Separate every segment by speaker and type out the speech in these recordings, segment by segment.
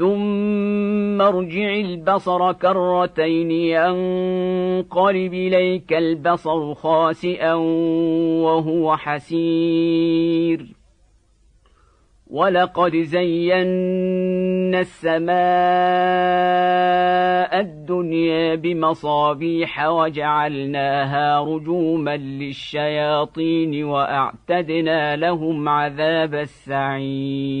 Speaker 1: ثم ارجع البصر كرتين ينقلب اليك البصر خاسئا وهو حسير ولقد زينا السماء الدنيا بمصابيح وجعلناها رجوما للشياطين واعتدنا لهم عذاب السعير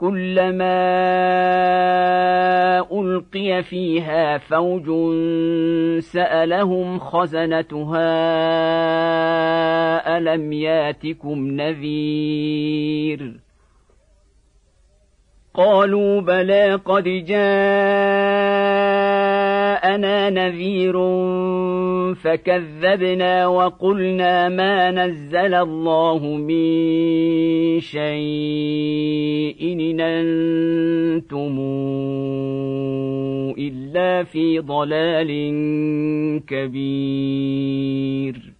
Speaker 1: كلما ألقي فيها فوج سألهم خزنتها ألم ياتكم نذير قالوا بلى قد جاءنا نذير فكذبنا وقلنا ما نزل الله من شيء ان أنتم إلا في ضلال كبير.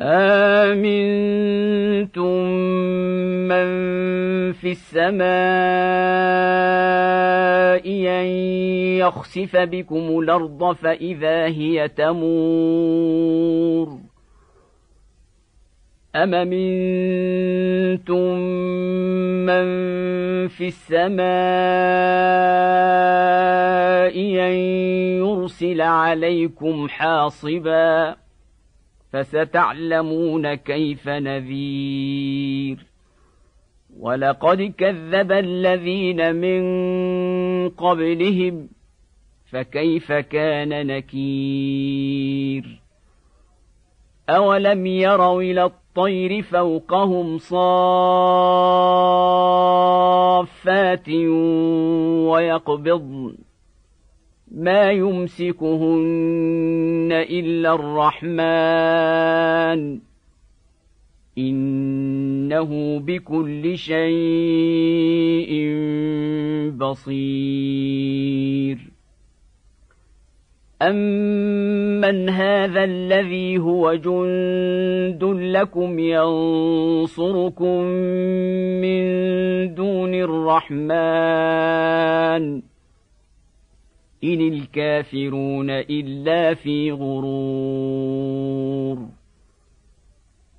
Speaker 1: آمنتم من في السماء أن يخسف بكم الأرض فإذا هي تمور أم منتم من في السماء أن يرسل عليكم حاصبا فستعلمون كيف نذير. ولقد كذب الذين من قبلهم فكيف كان نكير؟ أولم يروا إلى الطير فوقهم صافات ويقبضن؟ ما يمسكهن الا الرحمن انه بكل شيء بصير أمن هذا الذي هو جند لكم ينصركم من دون الرحمن إن الكافرون إلا في غرور.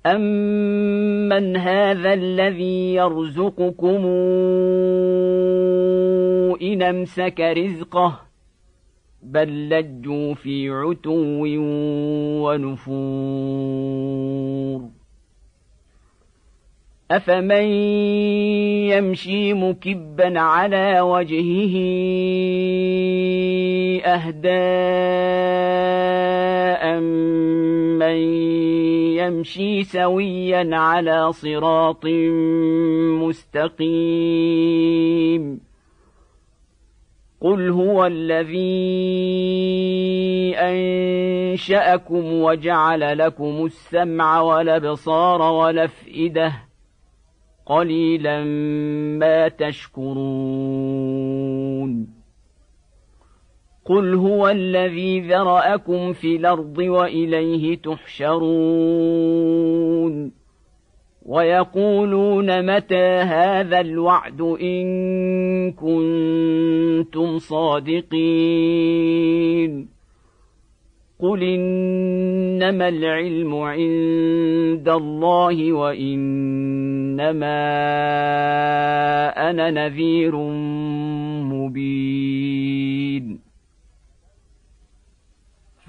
Speaker 1: أمن هذا الذي يرزقكم إن أمسك رزقه بل لجوا في عتو ونفور افمن يمشي مكبا على وجهه اهدى من يمشي سويا على صراط مستقيم قل هو الذي انشاكم وجعل لكم السمع والابصار والافئده قليلا ما تشكرون قل هو الذي ذراكم في الأرض واليه تحشرون ويقولون متى هذا الوعد ان كنتم صادقين قل انما العلم عند الله وانما أنا نذير مبين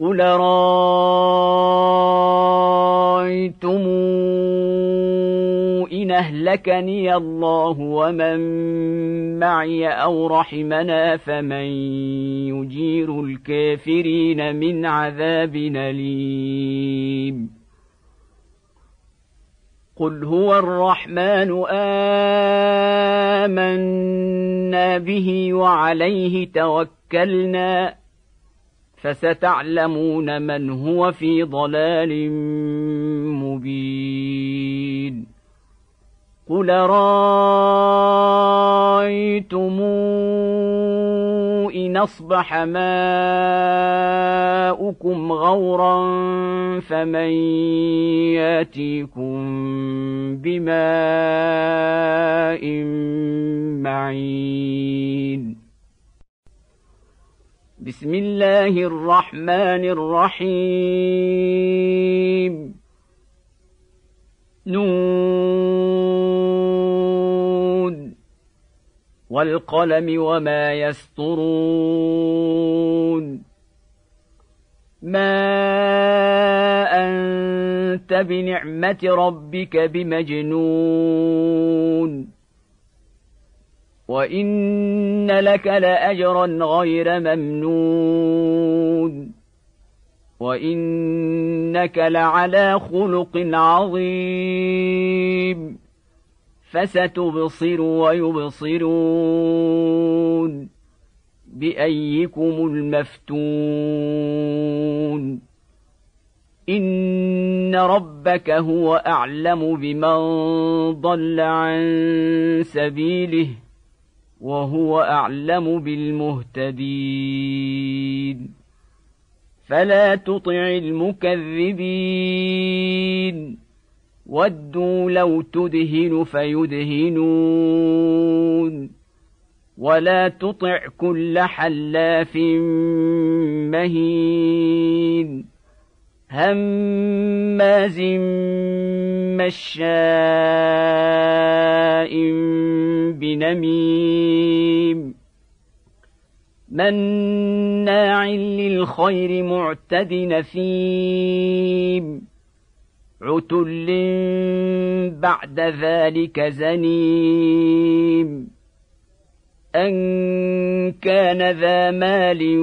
Speaker 1: قل رأيتم إن أهلكني الله ومن معي أو رحمنا فمن يجير الكافرين من عذاب أليم. قل هو الرحمن آمنا به وعليه توكلنا. فستعلمون من هو في ضلال مبين. قل رايتم إن أصبح ماؤكم غورا فمن ياتيكم بماء معين. بسم الله الرحمن الرحيم. نون. والقلم وما يسطرون ما أنت بنعمة ربك بمجنون. وان لك لاجرا غير ممنون وانك لعلى خلق عظيم فستبصر ويبصرون بايكم المفتون ان ربك هو اعلم بمن ضل عن سبيله وهو أعلم بالمهتدين. فلا تطع المكذبين. ودوا لو تدهن فيدهنون. ولا تطع كل حلاف مهين. هماز مشاء بنميم مناع للخير معتد نثيم عتل بعد ذلك زنيم أن كان ذا مال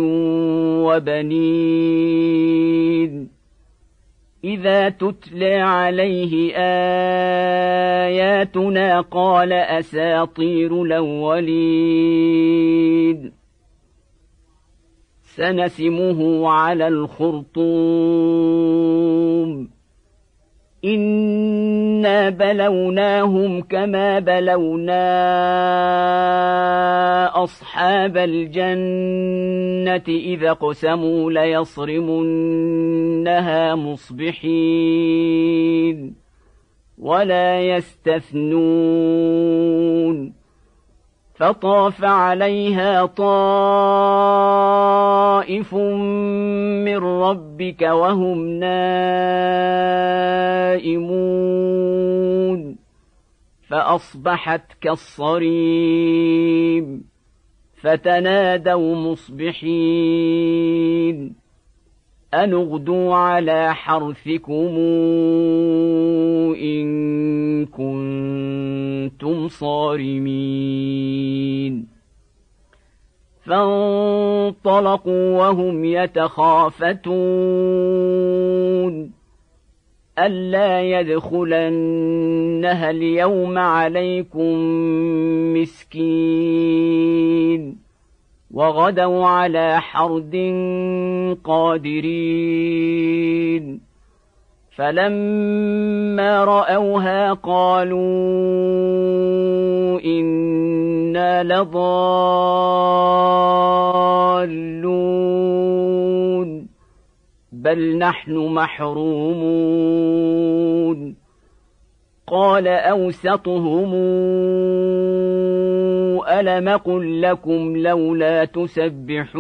Speaker 1: وبنين إذا تتلى عليه آياتنا قال أساطير الأولين. سنسمه على الخرطوم. انا بلوناهم كما بلونا اصحاب الجنه اذا اقسموا ليصرمنها مصبحين ولا يستثنون فطاف عليها طائف من ربك وهم نائمون. فأصبحت كالصريم. فتنادوا مصبحين. أن اغدوا على حرثكم إن كنتم صارمين. فانطلقوا وهم يتخافتون. ألا يدخلنها اليوم عليكم مسكين. وغدوا على حرد قادرين. فلما رأوها قالوا إنا لضالون بل نحن محرومون. قال أوسطهم ألم قل لكم لولا تسبحون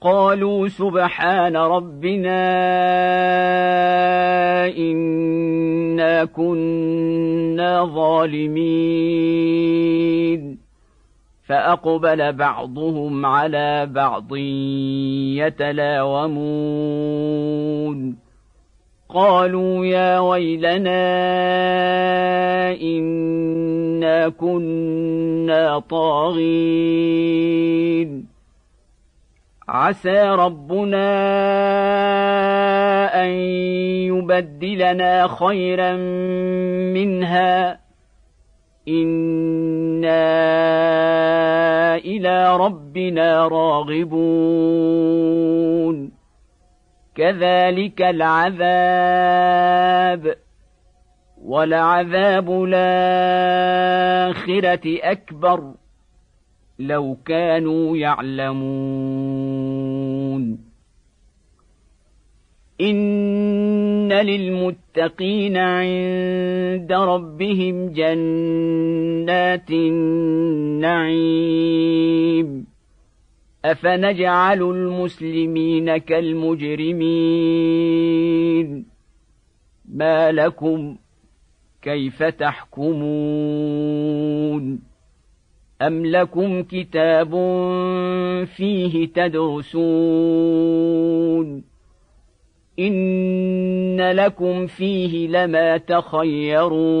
Speaker 1: قالوا سبحان ربنا إنا كنا ظالمين فأقبل بعضهم على بعض يتلاومون قالوا يا ويلنا إنا كنا طاغين. عسى ربنا أن يبدلنا خيرا منها. إنا إلى ربنا راغبون. كذلك العذاب ولعذاب الاخره اكبر لو كانوا يعلمون ان للمتقين عند ربهم جنات النعيم أفنجعل المسلمين كالمجرمين؟ ما لكم كيف تحكمون؟ أم لكم كتاب فيه تدرسون؟ إن لكم فيه لما تخيرون.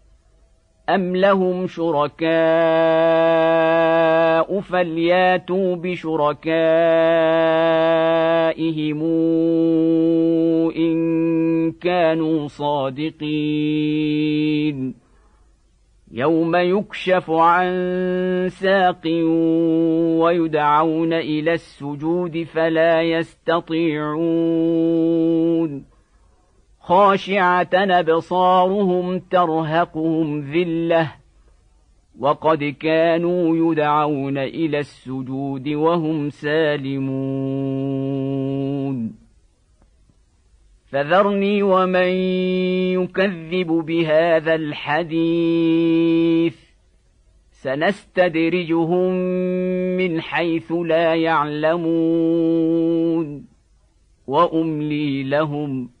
Speaker 1: أم لهم شركاء فلياتوا بشركائهم إن كانوا صادقين يوم يكشف عن ساق ويدعون إلى السجود فلا يستطيعون خاشعه ابصارهم ترهقهم ذله وقد كانوا يدعون إلى السجود وهم سالمون فذرني ومن يكذب بهذا الحديث سنستدرجهم من حيث لا يعلمون واملي لهم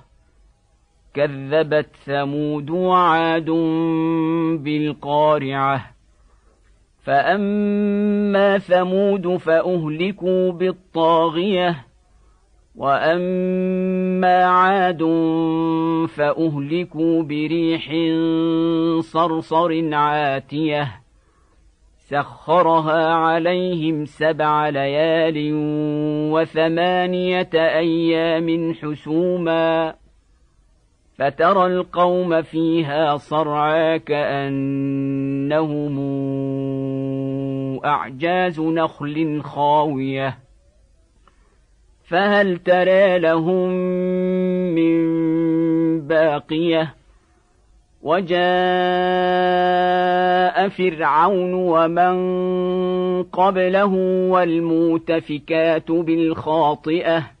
Speaker 1: كذبت ثمود وعاد بالقارعة. فأما ثمود فأهلكوا بالطاغية وأما عاد فأهلكوا بريح صرصر عاتية. سخرها عليهم سبع ليال وثمانية أيام حسوما. فترى القوم فيها صرعى كأنهم أعجاز نخل خاوية. فهل ترى لهم من باقية؟ وجاء فرعون ومن قبله والمؤتفكات بالخاطئة.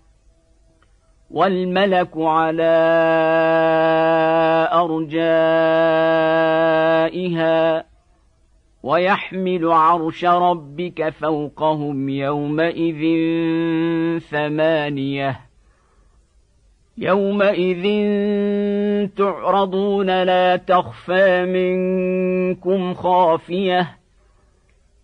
Speaker 1: والملك على أرجائها ويحمل عرش ربك فوقهم يومئذ ثمانية يومئذ تعرضون لا تخفى منكم خافية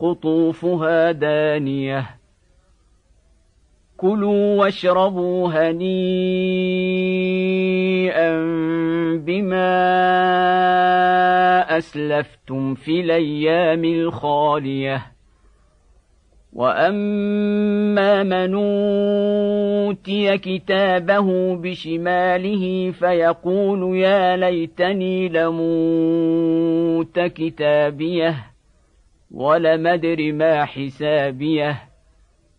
Speaker 1: قطوفها دانية. كلوا واشربوا هنيئا بما أسلفتم في الأيام الخالية. وأما من أوتي كتابه بشماله فيقول يا ليتني لموت كتابيه. ولم ادر ما حسابيه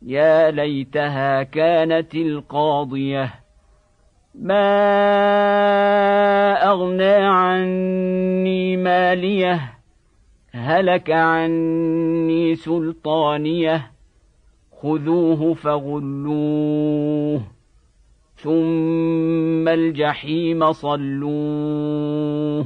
Speaker 1: يا ليتها كانت القاضية ما أغنى عني مالية هلك عني سلطانية خذوه فغلوه ثم الجحيم صلوه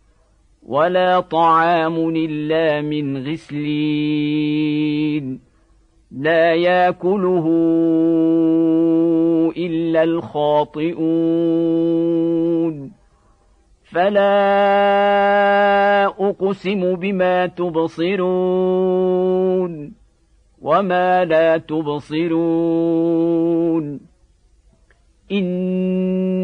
Speaker 1: ولا طعام إلا من غسلين. لا يأكله إلا الخاطئون. فلا أقسم بما تبصرون وما لا تبصرون.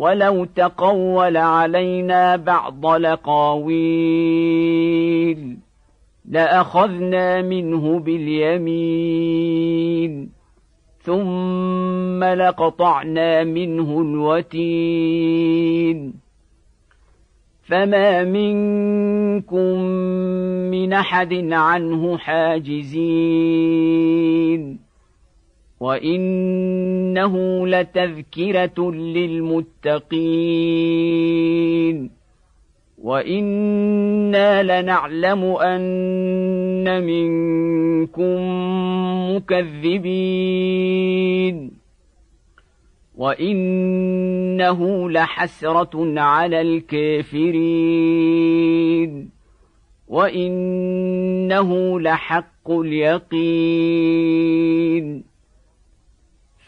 Speaker 1: ولو تقول علينا بعض لقاويل لاخذنا منه باليمين ثم لقطعنا منه الوتين فما منكم من احد عنه حاجزين وانه لتذكره للمتقين وأنا لنعلم ان منكم مكذبين وانه لحسره على الكافرين وانه لحق اليقين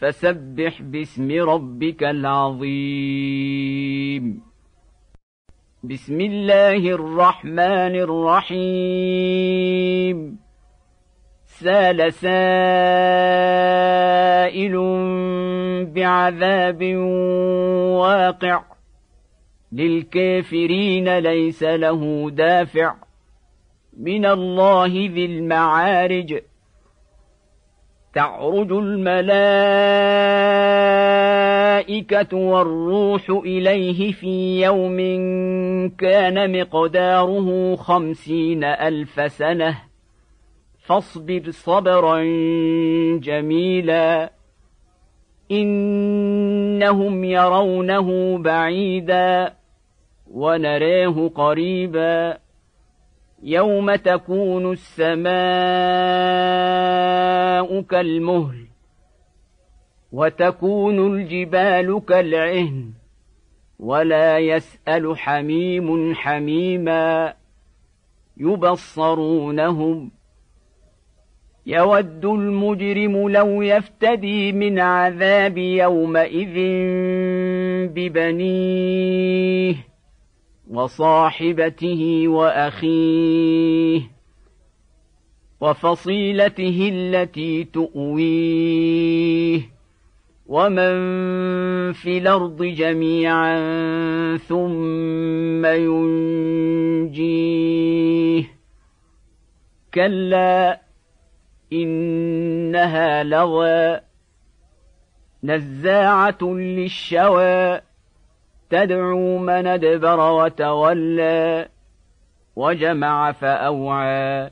Speaker 1: فسبح باسم ربك العظيم. بسم الله الرحمن الرحيم. سال سائل بعذاب واقع. للكافرين ليس له دافع. من الله ذي المعارج. تعرج الملائكة والروح إليه في يوم كان مقداره خمسين ألف سنة. فاصبر صبرا جميلا. إنهم يرونه بعيدا ونراه قريبا. يوم تكون السماء كالمهل وتكون الجبال كالعهن ولا يسال حميم حميما يبصرونهم يود المجرم لو يفتدي من عذاب يومئذ ببنيه وصاحبته وأخيه وفصيلته التي تؤويه ومن في الأرض جميعا ثم ينجيه كلا إنها لظى نزاعة للشوى تدعو من ادبر وتولى وجمع فأوعى.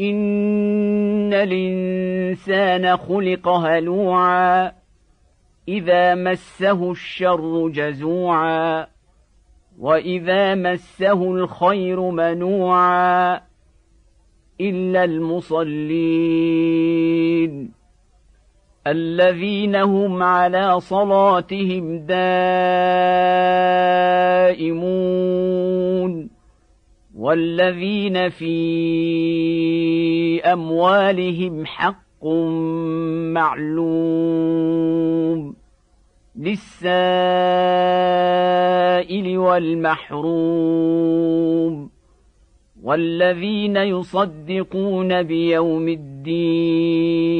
Speaker 1: إن الإنسان خلق هلوعا. إذا مسه الشر جزوعا. وإذا مسه الخير منوعا. إلا المصلين. الذين هم على صلاتهم دائمون والذين في أموالهم حق معلوم للسائل والمحروم والذين يصدقون بيوم الدين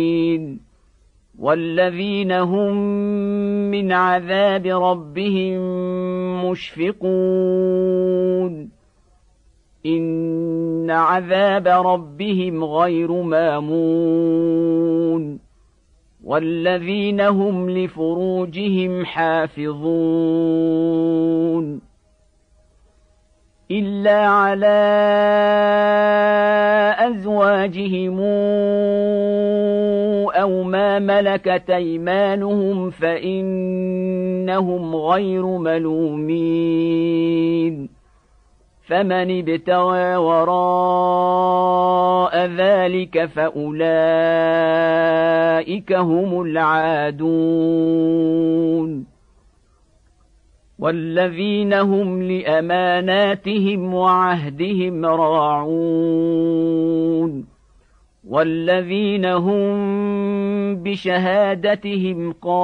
Speaker 1: والذين هم من عذاب ربهم مشفقون ان عذاب ربهم غير مامون والذين هم لفروجهم حافظون الا على ازواجهم أو ما ملكت ايمانهم فانهم غير ملومين فمن ابتغى وراء ذلك فاولئك هم العادون والذين هم لاماناتهم وعهدهم راعون والذين هم بشهادتهم قائمون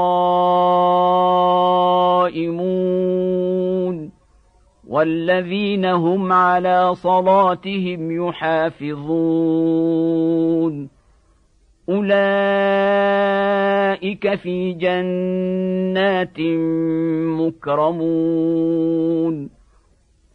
Speaker 1: والذين هم على صلاتهم يحافظون أولئك في جنات مكرمون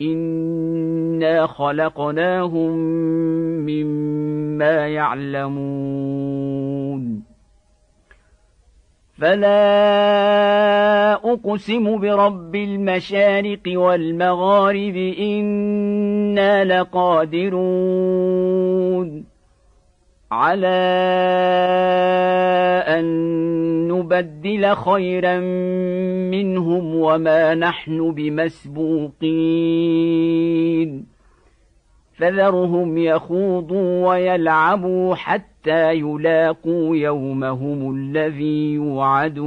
Speaker 1: انا خلقناهم مما يعلمون فلا اقسم برب المشارق والمغارب أنا لقادرون على نبدل خيرا منهم وما نحن بمسبوقين. فذرهم يخوضوا ويلعبوا حتى يلاقوا يومهم الذي يوعدون.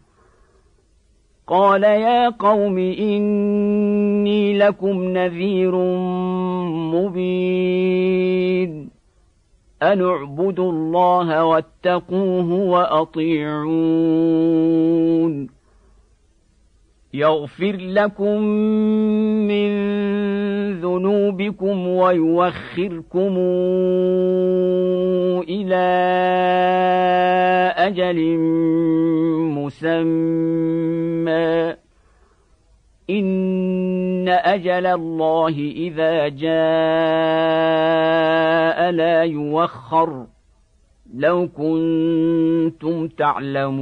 Speaker 1: قال يا قوم إني لكم نذير مبين. أن اعبدوا الله واتقوه وأطيعون. يغفر لكم من ذنوبكم ويوخركم إلى أجل مسمى. إن أجل الله إذا جاء لا يوخر لو كنتم تعلمون.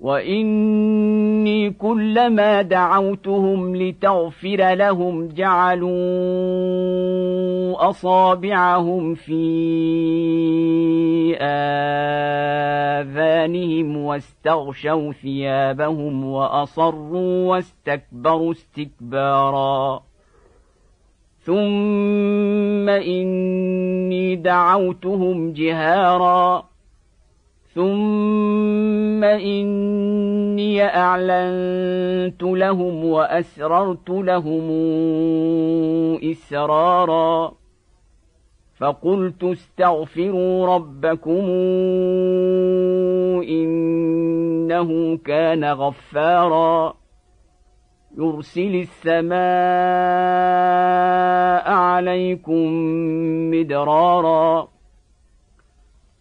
Speaker 1: واني كلما دعوتهم لتغفر لهم جعلوا اصابعهم في اذانهم واستغشوا ثيابهم واصروا واستكبروا استكبارا ثم اني دعوتهم جهارا ثم اني اعلنت لهم واسررت لهم اسرارا فقلت استغفروا ربكم انه كان غفارا يرسل السماء عليكم مدرارا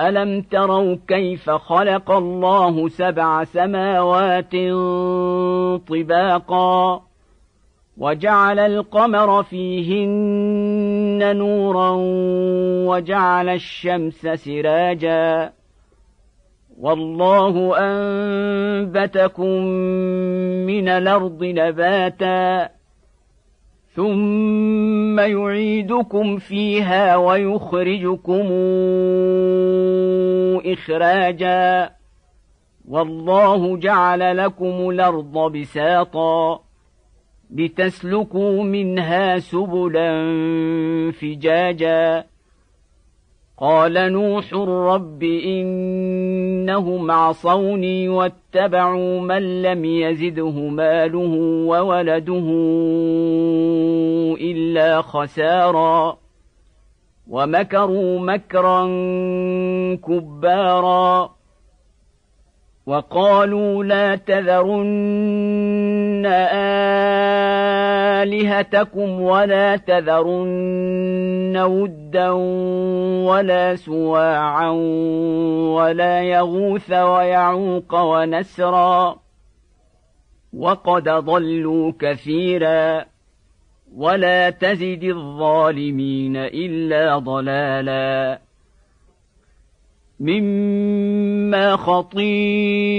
Speaker 1: الم تروا كيف خلق الله سبع سماوات طباقا وجعل القمر فيهن نورا وجعل الشمس سراجا والله انبتكم من الأرض نباتا ثم يعيدكم فيها ويخرجكم اخراجا والله جعل لكم الأرض بساطا لتسلكوا منها سبلا فجاجا قال نوح رب إنهم عصوني واتبعوا من لم يزده ماله وولده إلا خسارا ومكروا مكرا كبارا وقالوا لا تذرن آلهتكم ولا تذرن ودا ولا سواعا ولا يغوث ويعوق ونسرا وقد ضلوا كثيرا ولا تزد الظالمين إلا ضلالا مما خطيئاتهم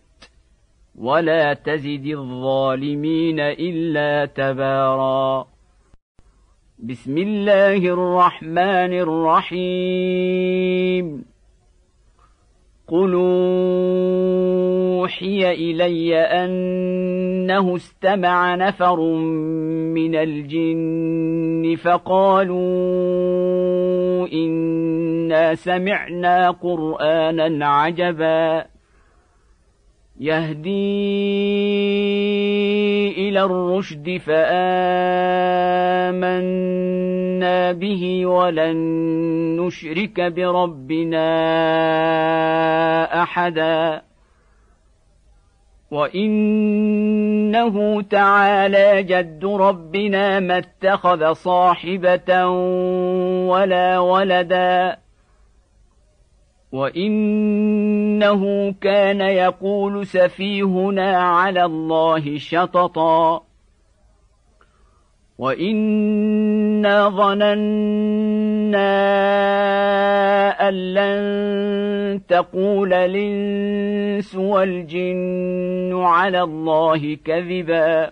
Speaker 1: ولا تزد الظالمين إلا تبارا. بسم الله الرحمن الرحيم. قل أوحي إلي أنه استمع نفر من الجن فقالوا إنا سمعنا قرآنا عجبا. يهدي إلى الرشد فآمنا به ولن نشرك بربنا أحدا. وإنه تعالى جد ربنا ما اتخذ صاحبة ولا ولدا. وانه كان يقول سفيهنا على الله شططا وانا ظننا ان لن تقول الانس والجن على الله كذبا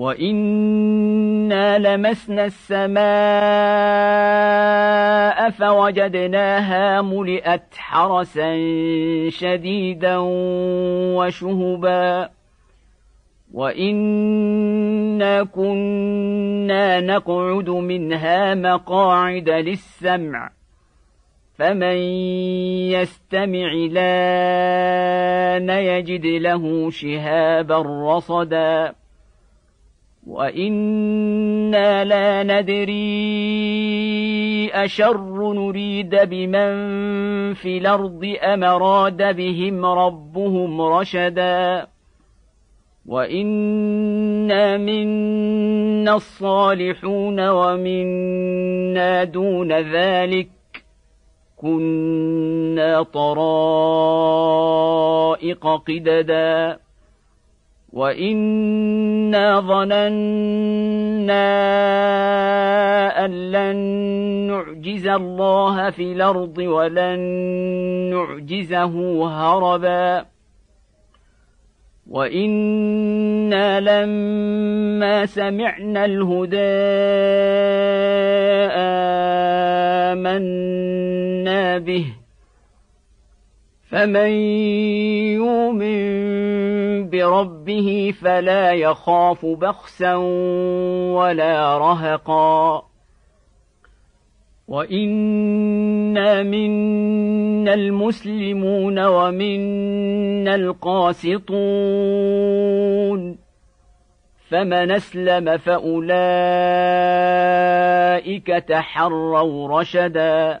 Speaker 1: وانا لمسنا السماء فوجدناها ملئت حرسا شديدا وشهبا وانا كنا نقعد منها مقاعد للسمع فمن يستمع لأن يجد له شهابا رصدا وأنا لا ندري اشر نريد بمن في الأرض ام اراد بهم ربهم رشدا وانا منا الصالحون ومنا دون ذلك كنا طرائق قددا وانا ظننا ان لن نعجز الله في الأرض ولن نعجزه هربا وأنا لما سمعنا الهدى امنا به فمن يؤمن بربه فلا يخاف بخسا ولا رهقا. وانا منا المسلمون ومنا القاسطون. فمن اسلم فاولئك تحروا رشدا.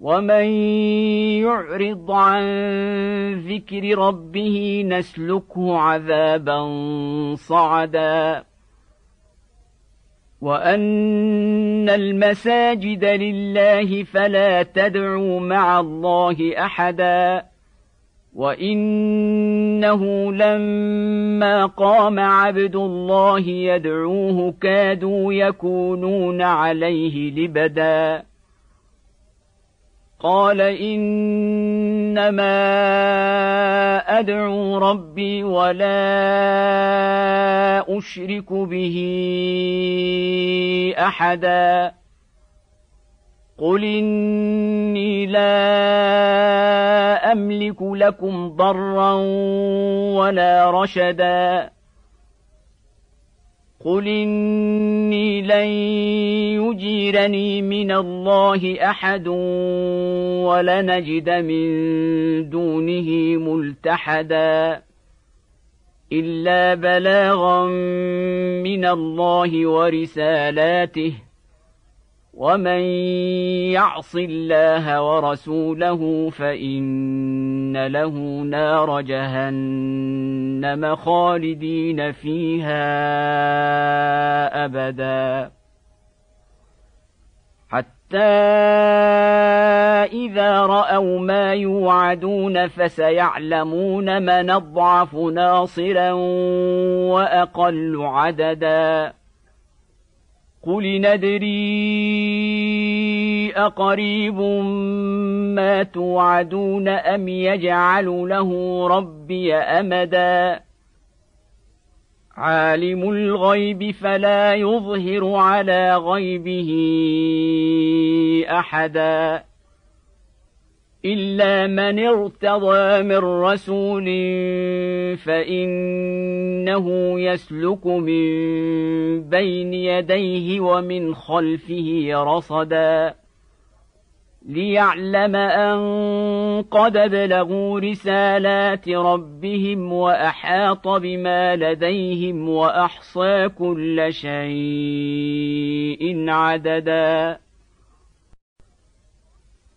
Speaker 1: ومن يعرض عن ذكر ربه نسلكه عذابا صعدا وان المساجد لله فلا تدعوا مع الله احدا وانه لما قام عبد الله يدعوه كادوا يكونون عليه لبدا قال إنما أدعو ربي ولا أشرك به أحدا. قل إني لا أملك لكم ضرا ولا رشدا. قل اني لن يجيرني من الله احد ولنجد من دونه ملتحدا الا بلاغا من الله ورسالاته ومن يعص الله ورسوله فان له نار جهنم خالدين فيها أبدا. حتى إذا رأوا ما يوعدون فسيعلمون من أضعف ناصرا وأقل عددا. قل ندري اقريب ما توعدون ام يجعل له ربي امدا عالم الغيب فلا يظهر على غيبه احدا الا من ارتضى من رسول فانه يسلك من بين يديه ومن خلفه رصدا ليعلم ان قد بلغوا رسالات ربهم واحاط بما لديهم واحصى كل شيء عددا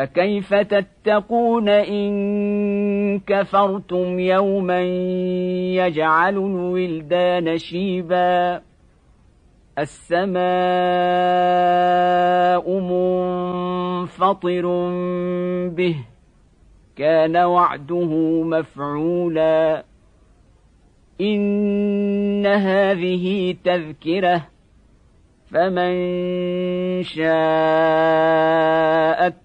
Speaker 1: فكيف تتقون إن كفرتم يوما يجعل الولدان شيبا السماء منفطر به كان وعده مفعولا إن هذه تذكرة فمن شاء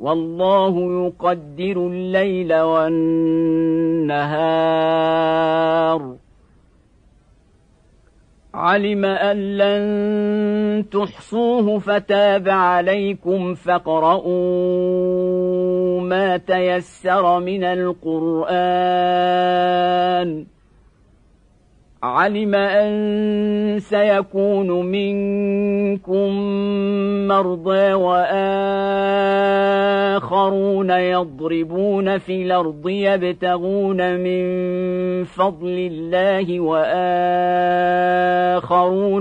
Speaker 1: والله يقدر الليل والنهار. علم أن لن تحصوه فتاب عليكم فاقرؤوا ما تيسر من القرآن. علم أن سيكون منكم مرضى وآخرون يضربون في الأرض يبتغون من فضل الله وآخرون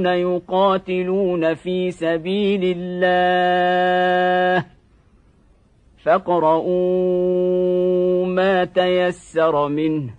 Speaker 1: يقاتلون في سبيل الله فاقرؤوا ما تيسر منه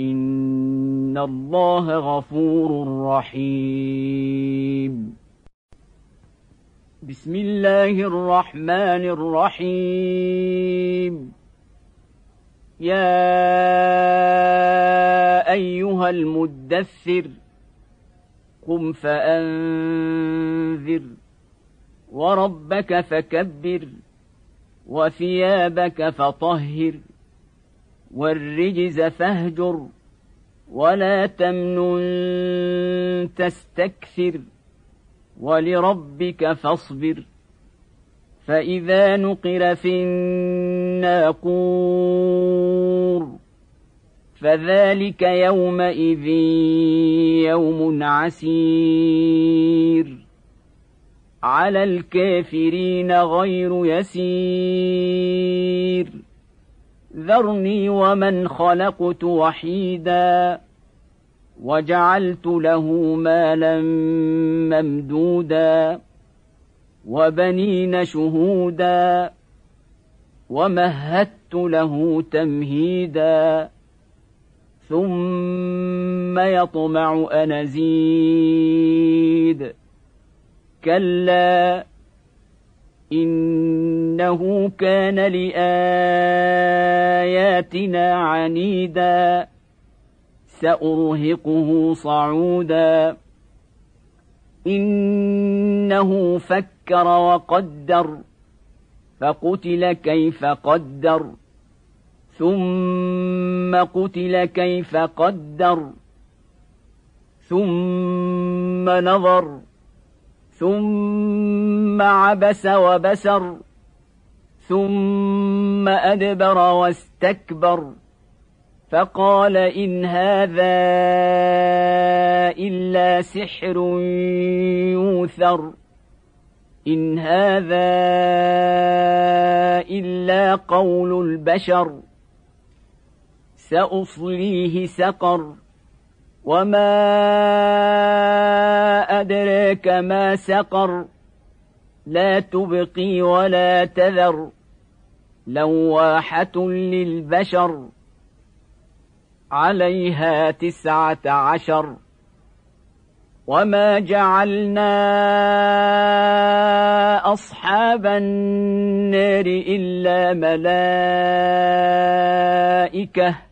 Speaker 1: ان الله غفور رحيم. بسم الله الرحمن الرحيم. يا ايها المدثر قم فانذر وربك فكبر وثيابك فطهر. والرجز فاهجر ولا تمنن تستكثر ولربك فاصبر فإذا نقر في الناقور فذلك يومئذ يوم عسير على الكافرين غير يسير ذرني ومن خلقت وحيدا وجعلت له مالا ممدودا وبنين شهودا ومهدت له تمهيدا ثم يطمع أن أزيد. كلا إنه كان لآياتنا عنيدا. سأرهقه صعودا. إنه فكر وقدر. فقتل كيف قدر. ثم قتل كيف قدر. ثم نظر. ثم عبس وبسر ثم أدبر واستكبر فقال إن هذا إلا سحر يوثر إن هذا إلا قول البشر سأصليه سقر. وما أدريك ما سقر لا تبقي ولا تذر لواحة للبشر عليها تسعة عشر وما جعلنا أصحاب النار إلا ملائكة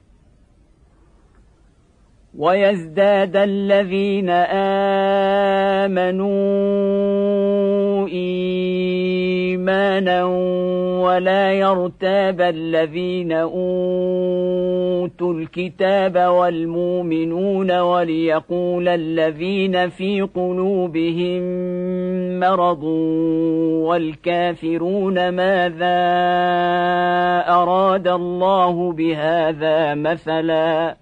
Speaker 1: ويزداد الذين آمنوا إيمانا ولا يرتاب الذين أوتوا الكتاب والمؤمنون وليقول الذين في قلوبهم مرض والكافرون ماذا أراد الله بهذا مثلا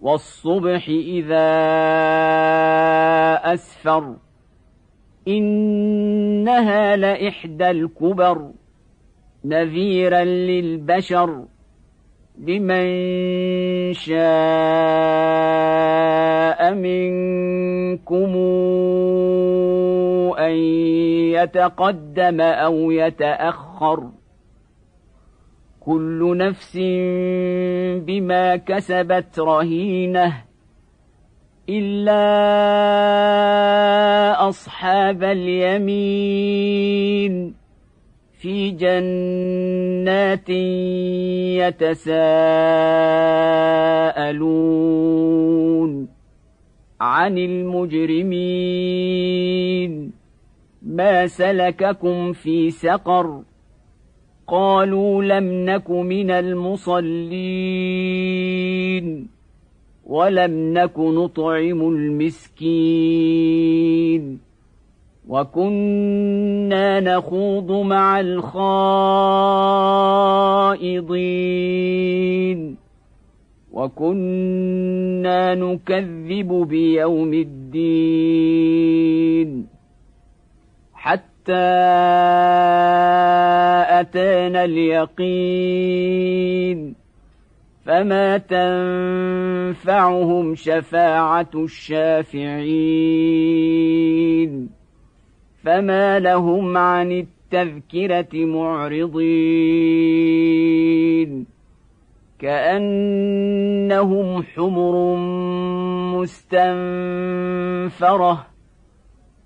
Speaker 1: والصبح إذا أسفر إنها لإحدى الكبر نذيرا للبشر لمن شاء منكم أن يتقدم أو يتأخر كل نفس بما كسبت رهينة إلا أصحاب اليمين في جنات يتساءلون عن المجرمين ما سلككم في سقر قالوا لم نك من المصلين ولم نك نطعم المسكين وكنا نخوض مع الخائضين وكنا نكذب بيوم الدين حتى اتانا اليقين فما تنفعهم شفاعة الشافعين فما لهم عن التذكرة معرضين كأنهم حمر مستنفرة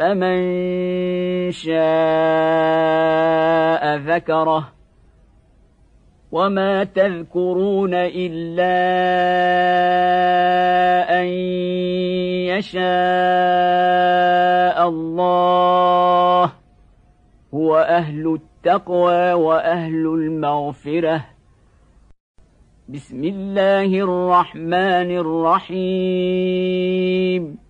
Speaker 1: فمن شاء ذكره وما تذكرون إلا أن يشاء الله هو أهل التقوى وأهل المغفرة. بسم الله الرحمن الرحيم.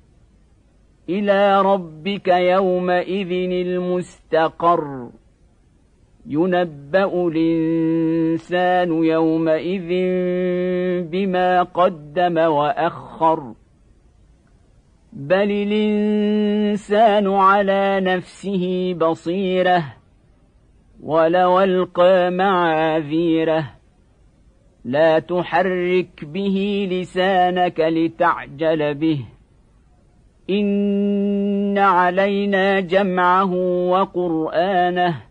Speaker 1: إلى ربك يومئذ المستقر. ينبأ الإنسان يومئذ بما قدم وأخر. بل الإنسان على نفسه بصيرة ولو ألقى معاذيره. لا تحرك به لسانك لتعجل به. إن علينا جمعه وقرآنه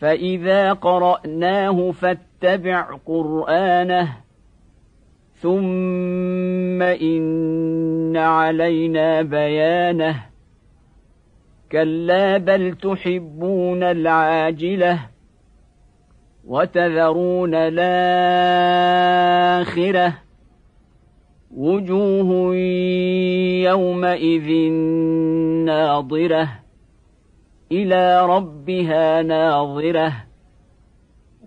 Speaker 1: فإذا قرأناه فاتبع قرآنه ثم إن علينا بيانه كلا بل تحبون العاجلة وتذرون الآخرة وجوه يومئذ ناضره إلى ربها ناظرة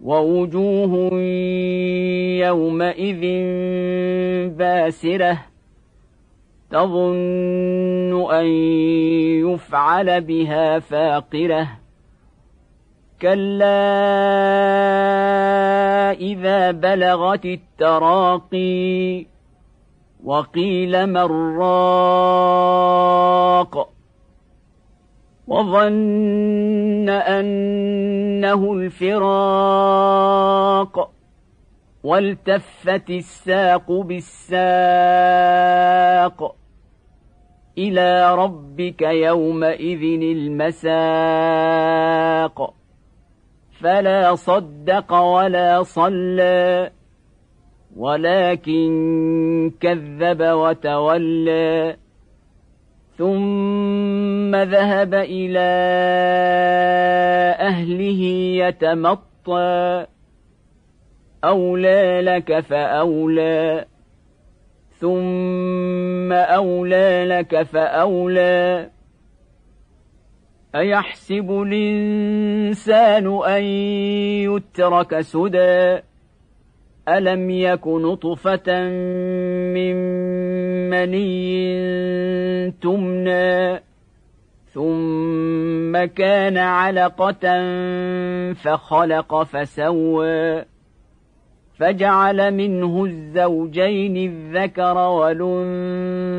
Speaker 1: ووجوه يومئذ باسرة تظن أن يفعل بها فاقرة كلا إذا بلغت التراقي وقيل من راق وظن أنه الفراق والتفت الساق بالساق إلى ربك يومئذ المساق فلا صدق ولا صلى ولكن كذب وتولى ثم ذهب إلى أهله يتمطى. أولى لك فأولى ثم أولى لك فأولى. أيحسب الإنسان أن يترك سدى؟ الم يك نطفه من مني تمنى ثم كان علقه فخلق فسوى فجعل منه الزوجين الذكر والانثى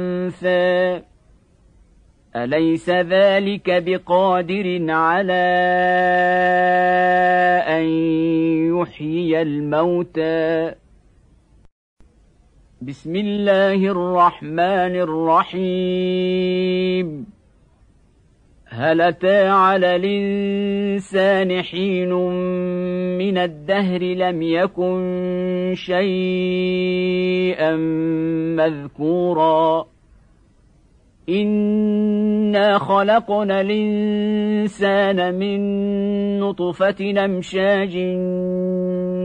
Speaker 1: أليس ذلك بقادر على أن يحيي الموتى؟ بسم الله الرحمن الرحيم. هل أتى على الإنسان حين من الدهر لم يكن شيئا مذكورا؟ انا خلقنا الانسان من نطفه نمشاج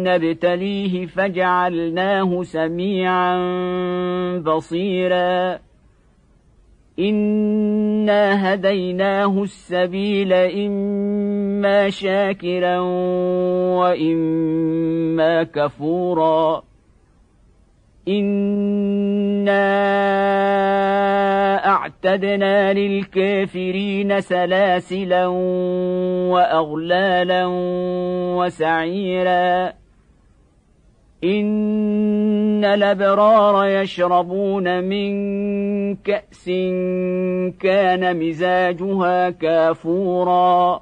Speaker 1: نبتليه فجعلناه سميعا بصيرا انا هديناه السبيل اما شاكرا واما كفورا انا اعتدنا للكافرين سلاسلا واغلالا وسعيرا ان الابرار يشربون من كاس كان مزاجها كافورا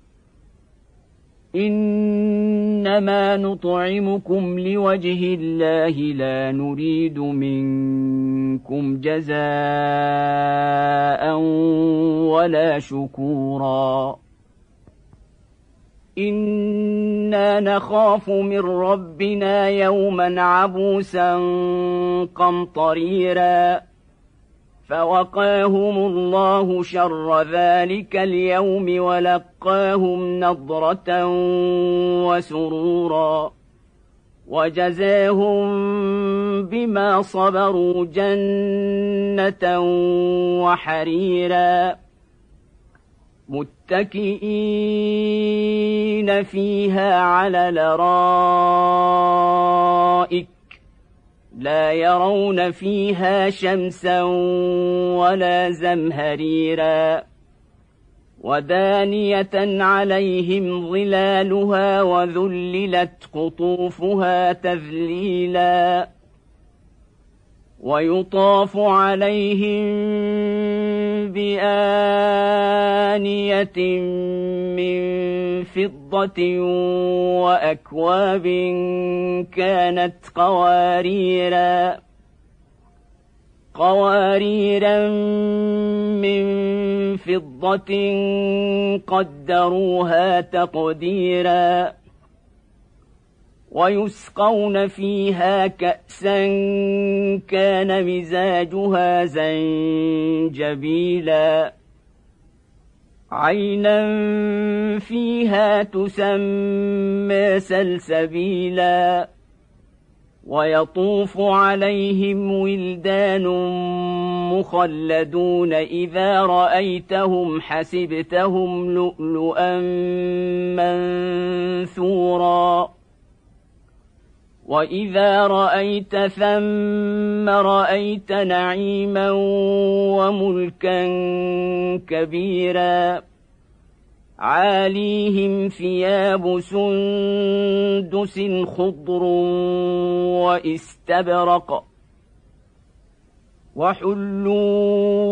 Speaker 1: انما نطعمكم لوجه الله لا نريد منكم جزاء ولا شكورا أنا نخاف من ربنا يوما عبوسا قمطريرا فوقاهم الله شر ذلك اليوم ولقاهم نضرة وسرورا وجزاهم بما صبروا جنة وحريرا متكئين فيها على الارائك لا يرون فيها شمسا ولا زمهريرا ودانيه عليهم ظلالها وذللت قطوفها تذليلا ويطاف عليهم بآنية من فضة وأكواب كانت قواريرا قواريرا من فضة قدروها تقديرا. ويسقون فيها كأسا كان مزاجها زنجبيلا. عينا فيها تسمى سلسبيلا. ويطوف عليهم ولدان مخلدون. إذا رأيتهم حسبتهم لؤلؤا منثورا. واذا رايت ثم رايت نعيما وملكا كبيرا عاليهم ثياب سندس خضر واستبرق وحلوا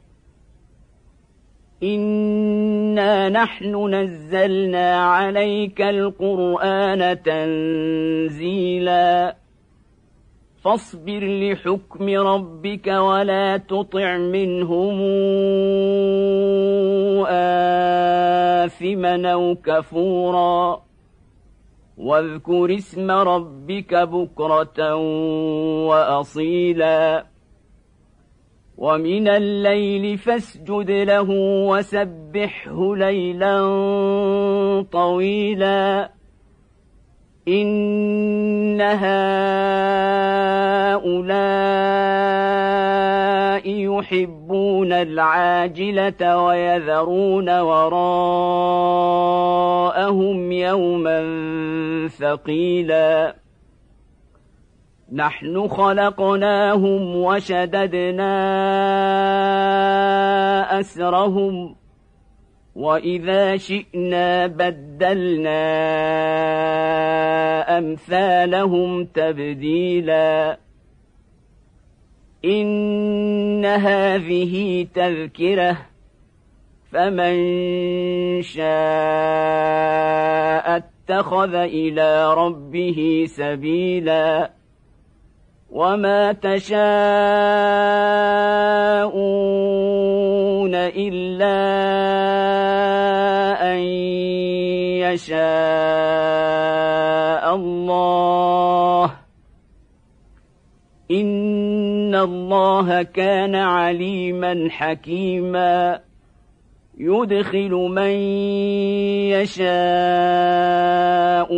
Speaker 1: انا نحن نزلنا عليك القران تنزيلا فاصبر لحكم ربك ولا تطع منهم آثما أو كفورا واذكر اسم ربك بكرة وأصيلا ومن الليل فاسجد له وسبحه ليلا طويلا. إن هؤلاء يحبون العاجلة ويذرون وراءهم يوما ثقيلا. نحن خلقناهم وشددنا أسرهم وإذا شئنا بدلنا أمثالهم تبديلا. إن هذه تذكرة فمن شاء اتخذ إلى ربه سبيلا. وما تشاءون الا ان يشاء الله ان الله كان عليما حكيما يدخل من يشاء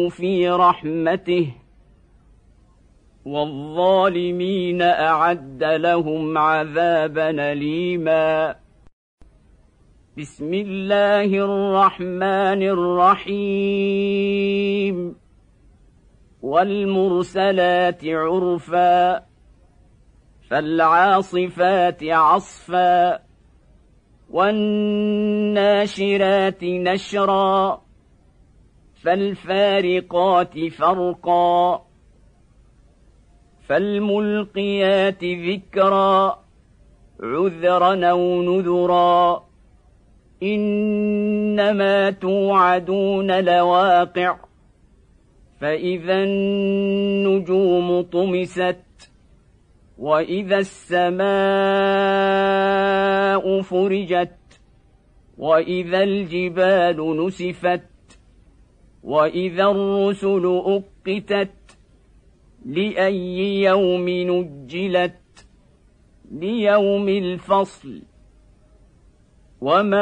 Speaker 1: في رحمته والظالمين أعد لهم عذابا اليما. بسم الله الرحمن الرحيم. والمرسلات عرفا. فالعاصفات عصفا. والناشرات نشرا. فالفارقات فرقا. فالملقيات ذكرا عذرا أو نذرا. إنما توعدون لواقع فإذا النجوم طمست وإذا السماء فرجت وإذا الجبال نسفت وإذا الرسل أقتت. لأي يوم نجلت؟ ليوم الفصل. وما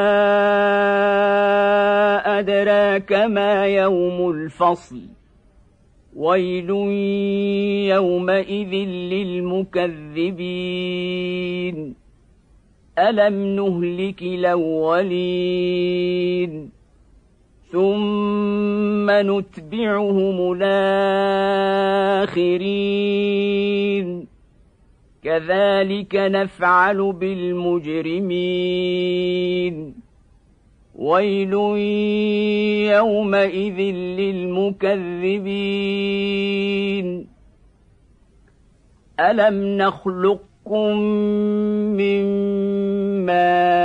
Speaker 1: أدراك ما يوم الفصل. ويل يومئذ للمكذبين. ألم نهلك الأولين؟ ثم نتبعهم الاخرين. كذلك نفعل بالمجرمين. ويل يومئذ للمكذبين. الم نخلقكم من ماء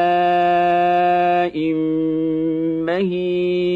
Speaker 1: مهين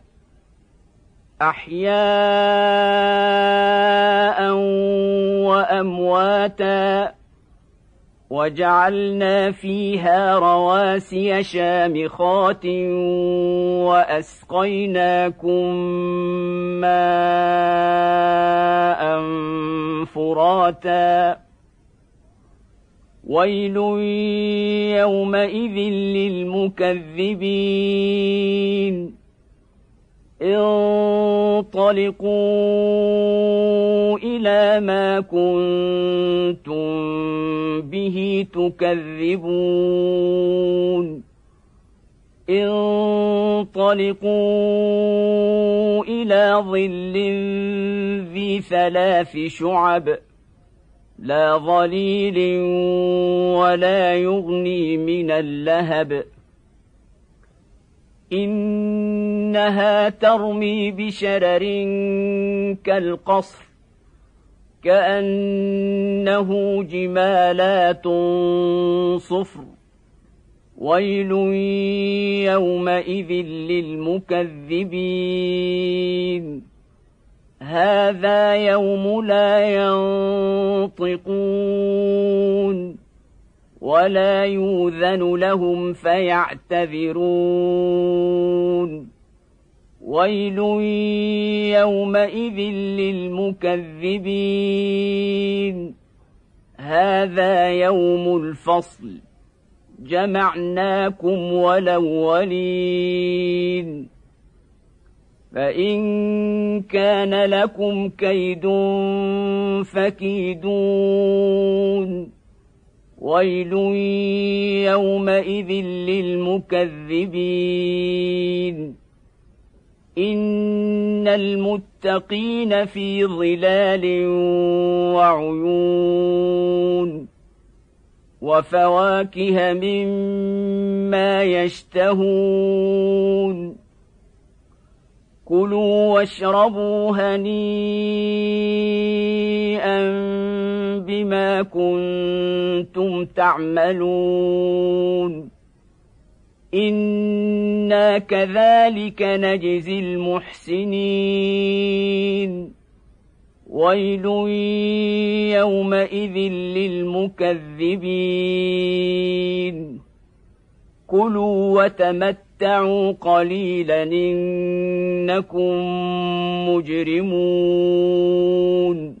Speaker 1: أحياء وأمواتا وجعلنا فيها رواسي شامخات وأسقيناكم ماء فراتا. ويل يومئذ للمكذبين. انطلقوا إلى ما كنتم به تكذبون. انطلقوا إلى ظل ذي ثلاث شعب. لا ظليل ولا يغني من اللهب. إنها ترمي بشرر كالقصر كأنه جمالات صفر ويل يومئذ للمكذبين. هذا يوم لا ينطقون. ولا يوذن لهم فيعتذرون ويل يومئذ للمكذبين هذا يوم الفصل جمعناكم ولولين فان كان لكم كيد فكيدون ويل يومئذ للمكذبين ان المتقين في ظلال وعيون وفواكه مما يشتهون كلوا واشربوا هنيئا بما كنتم تعملون. أنا كذلك نجزي المحسنين. ويل يومئذ للمكذبين. كلوا وتمتعوا قليلا انكم مجرمون.